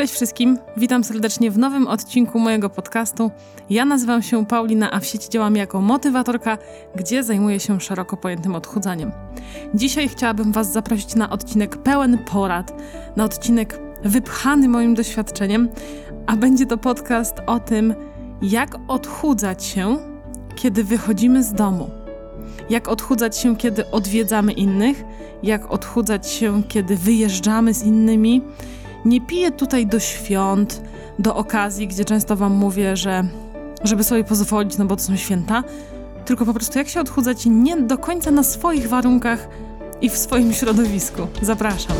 Cześć wszystkim, witam serdecznie w nowym odcinku mojego podcastu. Ja nazywam się Paulina, a w sieci działam jako motywatorka, gdzie zajmuję się szeroko pojętym odchudzaniem. Dzisiaj chciałabym Was zaprosić na odcinek pełen porad, na odcinek wypchany moim doświadczeniem, a będzie to podcast o tym, jak odchudzać się, kiedy wychodzimy z domu. Jak odchudzać się, kiedy odwiedzamy innych, jak odchudzać się, kiedy wyjeżdżamy z innymi nie piję tutaj do świąt, do okazji, gdzie często Wam mówię, że żeby sobie pozwolić, no bo to są święta, tylko po prostu jak się odchudzać nie do końca na swoich warunkach i w swoim środowisku. Zapraszam.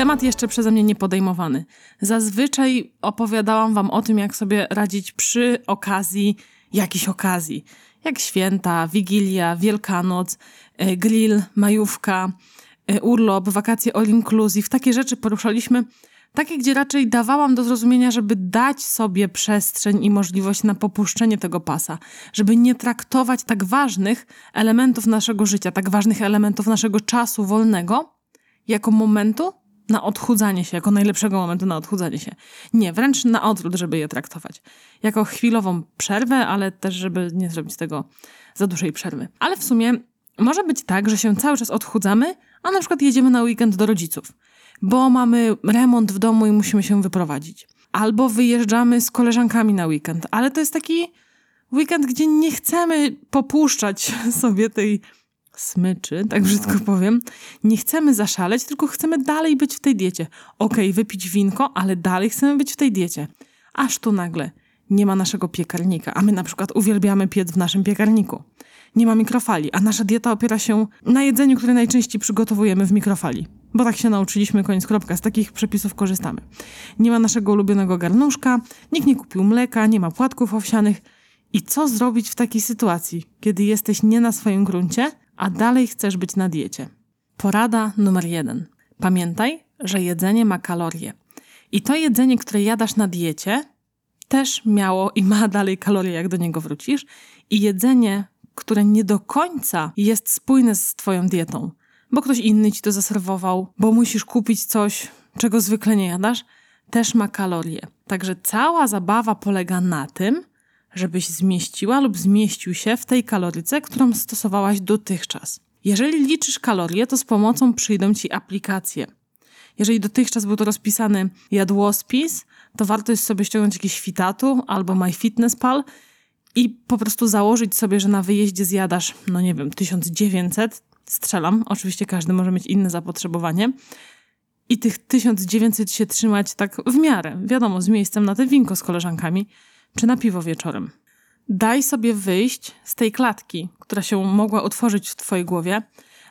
Temat jeszcze przeze mnie nie podejmowany. Zazwyczaj opowiadałam Wam o tym, jak sobie radzić przy okazji jakiejś okazji. Jak święta, Wigilia, Wielkanoc, e, grill, majówka, e, urlop, wakacje all inclusive. Takie rzeczy poruszaliśmy. Takie, gdzie raczej dawałam do zrozumienia, żeby dać sobie przestrzeń i możliwość na popuszczenie tego pasa, żeby nie traktować tak ważnych elementów naszego życia, tak ważnych elementów naszego czasu wolnego, jako momentu, na odchudzanie się, jako najlepszego momentu na odchudzanie się. Nie, wręcz na odwrót, żeby je traktować. Jako chwilową przerwę, ale też, żeby nie zrobić tego za dużej przerwy. Ale w sumie może być tak, że się cały czas odchudzamy, a na przykład jedziemy na weekend do rodziców, bo mamy remont w domu i musimy się wyprowadzić. Albo wyjeżdżamy z koleżankami na weekend, ale to jest taki weekend, gdzie nie chcemy popuszczać sobie tej smyczy, tak brzydko powiem. Nie chcemy zaszaleć, tylko chcemy dalej być w tej diecie. Okej, okay, wypić winko, ale dalej chcemy być w tej diecie. Aż tu nagle nie ma naszego piekarnika, a my na przykład uwielbiamy piec w naszym piekarniku. Nie ma mikrofali, a nasza dieta opiera się na jedzeniu, które najczęściej przygotowujemy w mikrofali. Bo tak się nauczyliśmy, koniec kropka, z takich przepisów korzystamy. Nie ma naszego ulubionego garnuszka, nikt nie kupił mleka, nie ma płatków owsianych. I co zrobić w takiej sytuacji, kiedy jesteś nie na swoim gruncie, a dalej chcesz być na diecie. Porada numer jeden. Pamiętaj, że jedzenie ma kalorie. I to jedzenie, które jadasz na diecie, też miało i ma dalej kalorie, jak do niego wrócisz. I jedzenie, które nie do końca jest spójne z Twoją dietą, bo ktoś inny ci to zaserwował, bo musisz kupić coś, czego zwykle nie jadasz, też ma kalorie. Także cała zabawa polega na tym, żebyś zmieściła lub zmieścił się w tej kaloryce, którą stosowałaś dotychczas. Jeżeli liczysz kalorie, to z pomocą przyjdą ci aplikacje. Jeżeli dotychczas był to rozpisany jadłospis, to warto jest sobie ściągnąć jakiś Fitatu albo MyFitnessPal i po prostu założyć sobie, że na wyjeździe zjadasz, no nie wiem, 1900, strzelam, oczywiście każdy może mieć inne zapotrzebowanie, i tych 1900 się trzymać tak w miarę, wiadomo, z miejscem na te winko z koleżankami, czy na piwo wieczorem. Daj sobie wyjść z tej klatki, która się mogła utworzyć w Twojej głowie,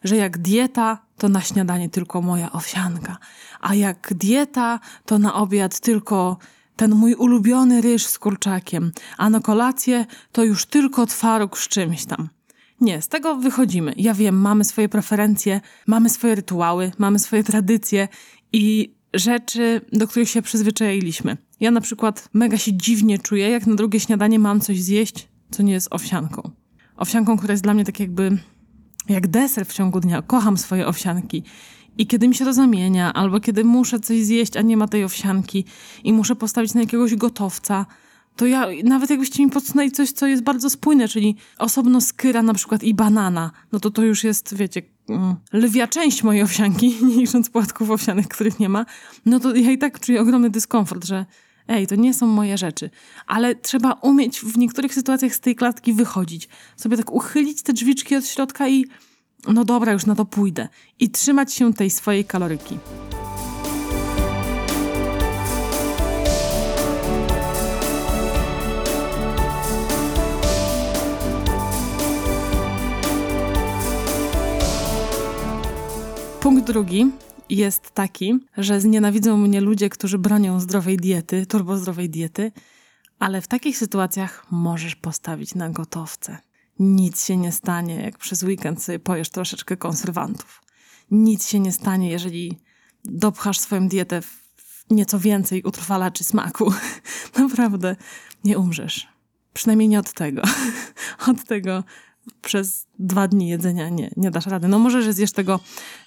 że jak dieta, to na śniadanie tylko moja owsianka, a jak dieta, to na obiad tylko ten mój ulubiony ryż z kurczakiem, a na kolację to już tylko twaróg z czymś tam. Nie, z tego wychodzimy. Ja wiem, mamy swoje preferencje, mamy swoje rytuały, mamy swoje tradycje i rzeczy, do których się przyzwyczailiśmy. Ja na przykład mega się dziwnie czuję, jak na drugie śniadanie mam coś zjeść, co nie jest owsianką. Owsianką, która jest dla mnie tak jakby jak deser w ciągu dnia. Kocham swoje owsianki. I kiedy mi się to zamienia, albo kiedy muszę coś zjeść, a nie ma tej owsianki i muszę postawić na jakiegoś gotowca, to ja, nawet jakbyście mi podsunęli coś, co jest bardzo spójne, czyli osobno skyra na przykład i banana, no to to już jest, wiecie, lwia część mojej owsianki, nie licząc płatków owsianych, których nie ma, no to ja i tak czuję ogromny dyskomfort, że ej, to nie są moje rzeczy. Ale trzeba umieć w niektórych sytuacjach z tej klatki wychodzić. Sobie tak uchylić te drzwiczki od środka i no dobra, już na to pójdę. I trzymać się tej swojej kaloryki. Punkt drugi jest taki, że znienawidzą mnie ludzie, którzy bronią zdrowej diety, turbozdrowej diety, ale w takich sytuacjach możesz postawić na gotowce. Nic się nie stanie, jak przez weekend sobie pojesz troszeczkę konserwantów. Nic się nie stanie, jeżeli dopchasz swoją dietę w nieco więcej utrwalaczy smaku. Naprawdę nie umrzesz. Przynajmniej nie od tego. od tego przez dwa dni jedzenia nie, nie dasz rady. No może, że zjesz tego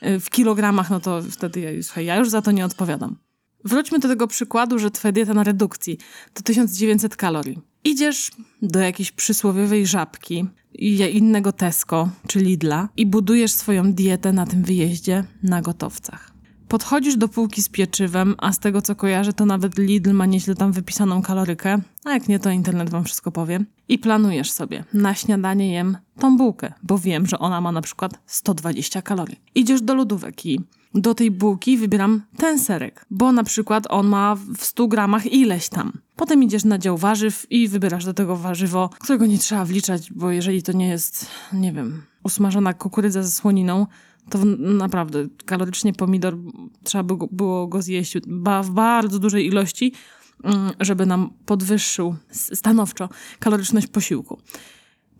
y, w kilogramach, no to wtedy ja, słuchaj, ja już za to nie odpowiadam. Wróćmy do tego przykładu, że twoja dieta na redukcji to 1900 kalorii. Idziesz do jakiejś przysłowiowej żabki i innego Tesco czy Lidla i budujesz swoją dietę na tym wyjeździe na gotowcach. Podchodzisz do półki z pieczywem, a z tego co kojarzę, to nawet Lidl ma nieźle tam wypisaną kalorykę, a jak nie, to internet wam wszystko powie. I planujesz sobie, na śniadanie jem tą bułkę, bo wiem, że ona ma na przykład 120 kalorii. Idziesz do lodówek i do tej bułki wybieram ten serek, bo na przykład on ma w 100 gramach ileś tam. Potem idziesz na dział warzyw i wybierasz do tego warzywo, którego nie trzeba wliczać, bo jeżeli to nie jest, nie wiem, usmażona kukurydza ze słoniną, to naprawdę kalorycznie pomidor trzeba by było go zjeść w bardzo dużej ilości, żeby nam podwyższył stanowczo kaloryczność posiłku.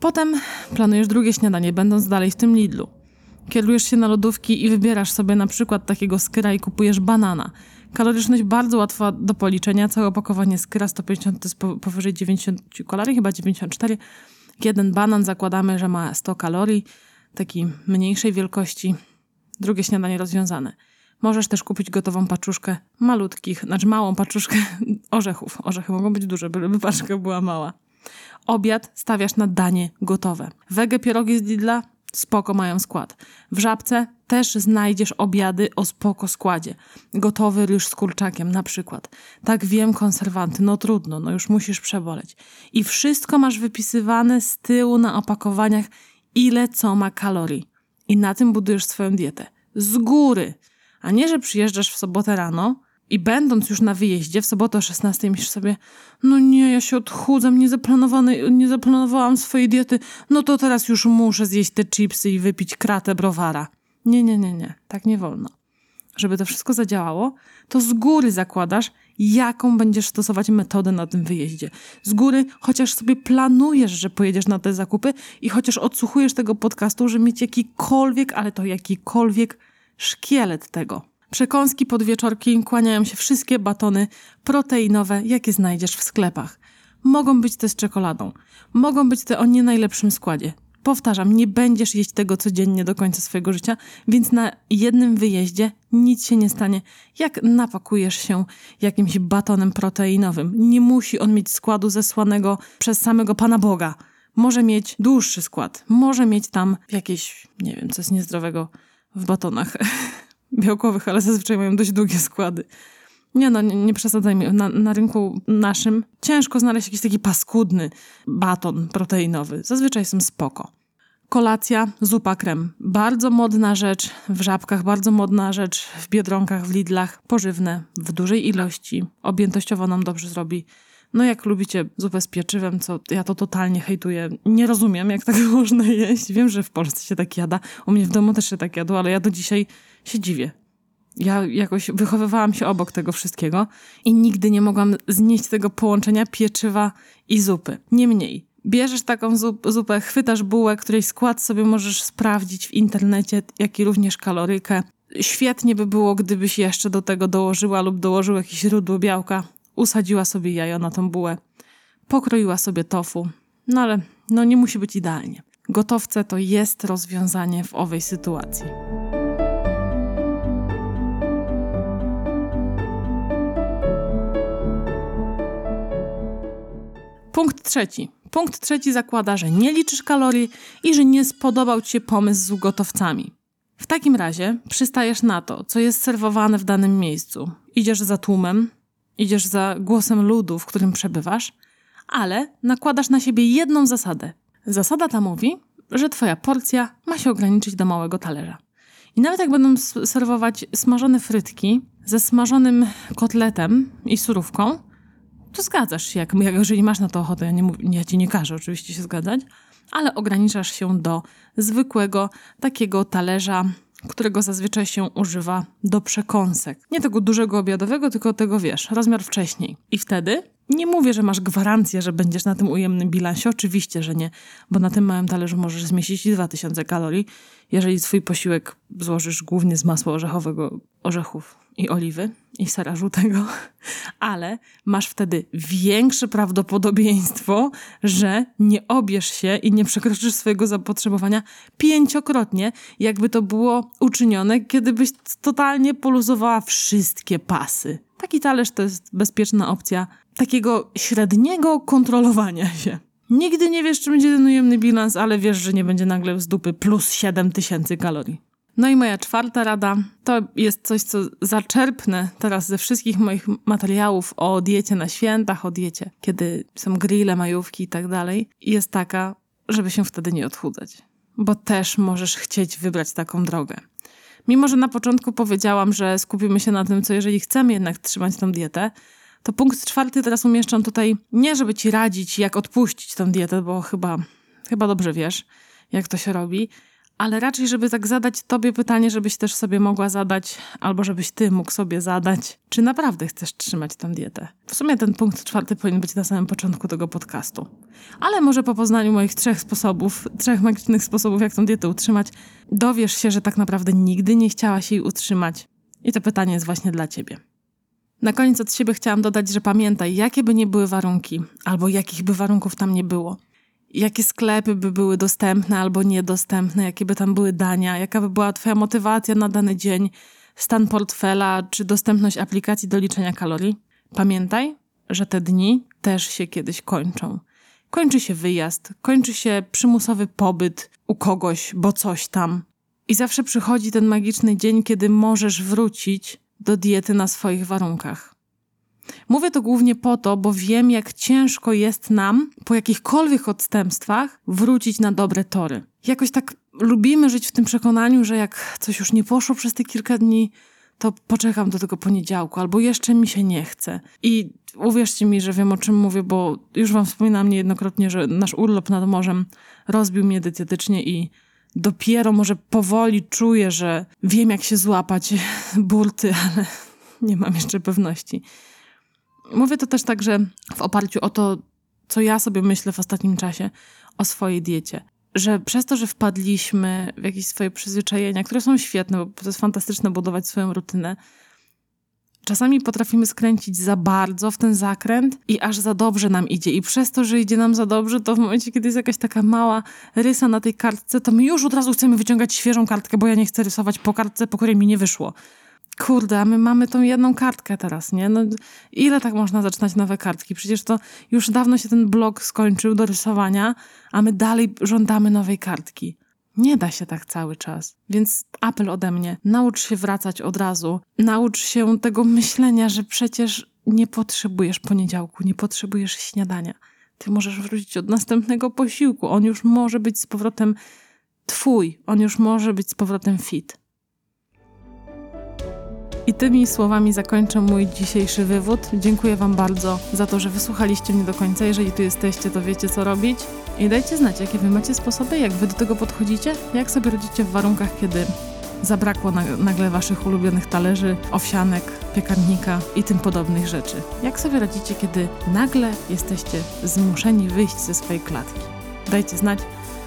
Potem planujesz drugie śniadanie, będąc dalej w tym Lidlu. Kierujesz się na lodówki i wybierasz sobie na przykład takiego skyra i kupujesz banana. Kaloryczność bardzo łatwa do policzenia. Całe opakowanie skyra 150 to jest powyżej 90 kalorii, chyba 94. Jeden banan zakładamy, że ma 100 kalorii takiej mniejszej wielkości. Drugie śniadanie rozwiązane. Możesz też kupić gotową paczuszkę malutkich, znaczy małą paczuszkę orzechów. Orzechy mogą być duże, byleby paczka była mała. Obiad stawiasz na danie gotowe. Wege pierogi z Lidla spoko mają skład. W Żabce też znajdziesz obiady o spoko składzie. Gotowy ryż z kurczakiem na przykład. Tak wiem, konserwanty, no trudno, no już musisz przeboleć. I wszystko masz wypisywane z tyłu na opakowaniach ile co ma kalorii. I na tym budujesz swoją dietę. Z góry. A nie, że przyjeżdżasz w sobotę rano i będąc już na wyjeździe w sobotę o 16 myślisz sobie, no nie, ja się odchudzam, nie, nie zaplanowałam swojej diety, no to teraz już muszę zjeść te chipsy i wypić kratę browara. Nie, nie, nie, nie, tak nie wolno. Żeby to wszystko zadziałało, to z góry zakładasz, jaką będziesz stosować metodę na tym wyjeździe. Z góry, chociaż sobie planujesz, że pojedziesz na te zakupy i chociaż odsłuchujesz tego podcastu, że mieć jakikolwiek, ale to jakikolwiek szkielet tego. Przekąski podwieczorki kłaniają się wszystkie batony proteinowe, jakie znajdziesz w sklepach. Mogą być te z czekoladą, mogą być te o nie najlepszym składzie. Powtarzam, nie będziesz jeść tego codziennie do końca swojego życia, więc na jednym wyjeździe nic się nie stanie, jak napakujesz się jakimś batonem proteinowym. Nie musi on mieć składu zesłanego przez samego Pana Boga. Może mieć dłuższy skład, może mieć tam jakieś, nie wiem, co jest niezdrowego w batonach białkowych, ale zazwyczaj mają dość długie składy. Nie no, nie, nie przesadzajmy. Na, na, rynku naszym ciężko znaleźć jakiś taki paskudny baton proteinowy. Zazwyczaj są spoko. Kolacja, zupa krem. Bardzo modna rzecz w żabkach, bardzo modna rzecz w biedronkach, w Lidlach. Pożywne, w dużej ilości. Objętościowo nam dobrze zrobi. No jak lubicie zupę z pieczywem, co ja to totalnie hejtuję. Nie rozumiem, jak tak można jeść. Wiem, że w Polsce się tak jada. U mnie w domu też się tak jadło, ale ja do dzisiaj się dziwię. Ja jakoś wychowywałam się obok tego wszystkiego i nigdy nie mogłam znieść tego połączenia pieczywa i zupy. Niemniej, bierzesz taką zupę, chwytasz bułę, której skład sobie możesz sprawdzić w internecie, jak i również kalorykę. Świetnie by było, gdybyś jeszcze do tego dołożyła lub dołożył jakieś źródło białka, usadziła sobie jajo na tą bułę, pokroiła sobie tofu, no ale no nie musi być idealnie. Gotowce to jest rozwiązanie w owej sytuacji. Punkt trzeci. Punkt trzeci zakłada, że nie liczysz kalorii i że nie spodobał ci się pomysł z gotowcami. W takim razie przystajesz na to, co jest serwowane w danym miejscu. Idziesz za tłumem, idziesz za głosem ludu, w którym przebywasz, ale nakładasz na siebie jedną zasadę. Zasada ta mówi, że twoja porcja ma się ograniczyć do małego talerza. I nawet jak będą serwować smażone frytki ze smażonym kotletem i surówką, to zgadzasz się, jak, jeżeli masz na to ochotę. Ja, nie, ja ci nie każę oczywiście się zgadzać, ale ograniczasz się do zwykłego takiego talerza, którego zazwyczaj się używa do przekąsek. Nie tego dużego obiadowego, tylko tego, wiesz, rozmiar wcześniej. I wtedy nie mówię, że masz gwarancję, że będziesz na tym ujemnym bilansie. Oczywiście, że nie, bo na tym małym talerzu możesz zmieścić 2000 kalorii, jeżeli swój posiłek złożysz głównie z masła orzechowego, orzechów i oliwy i sera żółtego, ale masz wtedy większe prawdopodobieństwo, że nie obierz się i nie przekroczysz swojego zapotrzebowania pięciokrotnie, jakby to było uczynione, kiedy byś totalnie poluzowała wszystkie pasy. Taki talerz to jest bezpieczna opcja takiego średniego kontrolowania się. Nigdy nie wiesz, czy będzie ten ujemny bilans, ale wiesz, że nie będzie nagle z dupy plus 7000 kalorii. No i moja czwarta rada to jest coś, co zaczerpnę teraz ze wszystkich moich materiałów o diecie na świętach, o diecie, kiedy są grille, majówki i tak dalej. Jest taka, żeby się wtedy nie odchudzać, bo też możesz chcieć wybrać taką drogę. Mimo, że na początku powiedziałam, że skupimy się na tym, co jeżeli chcemy jednak trzymać tą dietę, to punkt czwarty teraz umieszczam tutaj nie, żeby ci radzić, jak odpuścić tę dietę, bo chyba, chyba dobrze wiesz, jak to się robi, ale raczej, żeby tak zadać tobie pytanie, żebyś też sobie mogła zadać, albo żebyś ty mógł sobie zadać, czy naprawdę chcesz trzymać tę dietę. W sumie ten punkt czwarty powinien być na samym początku tego podcastu. Ale może po poznaniu moich trzech sposobów, trzech magicznych sposobów, jak tę dietę utrzymać, dowiesz się, że tak naprawdę nigdy nie chciałaś jej utrzymać. I to pytanie jest właśnie dla ciebie. Na koniec od siebie chciałam dodać, że pamiętaj, jakie by nie były warunki, albo jakich by warunków tam nie było, jakie sklepy by były dostępne albo niedostępne, jakie by tam były dania, jaka by była Twoja motywacja na dany dzień, stan portfela czy dostępność aplikacji do liczenia kalorii. Pamiętaj, że te dni też się kiedyś kończą. Kończy się wyjazd, kończy się przymusowy pobyt u kogoś, bo coś tam. I zawsze przychodzi ten magiczny dzień, kiedy możesz wrócić do diety na swoich warunkach. Mówię to głównie po to, bo wiem, jak ciężko jest nam po jakichkolwiek odstępstwach wrócić na dobre tory. Jakoś tak lubimy żyć w tym przekonaniu, że jak coś już nie poszło przez te kilka dni, to poczekam do tego poniedziałku, albo jeszcze mi się nie chce. I uwierzcie mi, że wiem o czym mówię, bo już wam wspominałam niejednokrotnie, że nasz urlop nad morzem rozbił mnie dietetycznie i dopiero może powoli czuję, że wiem jak się złapać burty, ale nie mam jeszcze pewności. Mówię to też także w oparciu o to, co ja sobie myślę w ostatnim czasie o swojej diecie. Że przez to, że wpadliśmy w jakieś swoje przyzwyczajenia, które są świetne, bo to jest fantastyczne budować swoją rutynę, czasami potrafimy skręcić za bardzo w ten zakręt i aż za dobrze nam idzie. I przez to, że idzie nam za dobrze, to w momencie, kiedy jest jakaś taka mała rysa na tej kartce, to my już od razu chcemy wyciągać świeżą kartkę, bo ja nie chcę rysować po kartce, po której mi nie wyszło. Kurde, a my mamy tą jedną kartkę teraz, nie? No, ile tak można zaczynać nowe kartki? Przecież to już dawno się ten blok skończył do rysowania, a my dalej żądamy nowej kartki. Nie da się tak cały czas. Więc apel ode mnie: naucz się wracać od razu. Naucz się tego myślenia, że przecież nie potrzebujesz poniedziałku, nie potrzebujesz śniadania. Ty możesz wrócić od następnego posiłku. On już może być z powrotem twój, on już może być z powrotem fit. I tymi słowami zakończę mój dzisiejszy wywód. Dziękuję Wam bardzo za to, że wysłuchaliście mnie do końca. Jeżeli tu jesteście, to wiecie co robić. I dajcie znać, jakie Wy macie sposoby, jak Wy do tego podchodzicie, jak sobie radzicie w warunkach, kiedy zabrakło nagle Waszych ulubionych talerzy, owsianek, piekarnika i tym podobnych rzeczy. Jak sobie radzicie, kiedy nagle jesteście zmuszeni wyjść ze swojej klatki? Dajcie znać.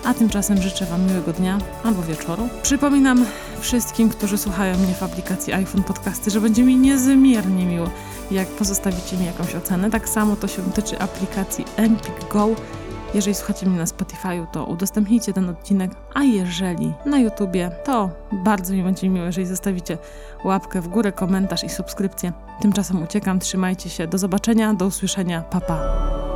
A tymczasem życzę Wam miłego dnia albo wieczoru. Przypominam wszystkim, którzy słuchają mnie w aplikacji iPhone Podcasty, że będzie mi niezmiernie miło, jak pozostawicie mi jakąś ocenę. Tak samo to się tyczy aplikacji Empik Go. Jeżeli słuchacie mnie na Spotify'u, to udostępnijcie ten odcinek, a jeżeli na YouTubie, to bardzo mi będzie miło, jeżeli zostawicie łapkę w górę, komentarz i subskrypcję. Tymczasem uciekam, trzymajcie się, do zobaczenia, do usłyszenia, papa. Pa.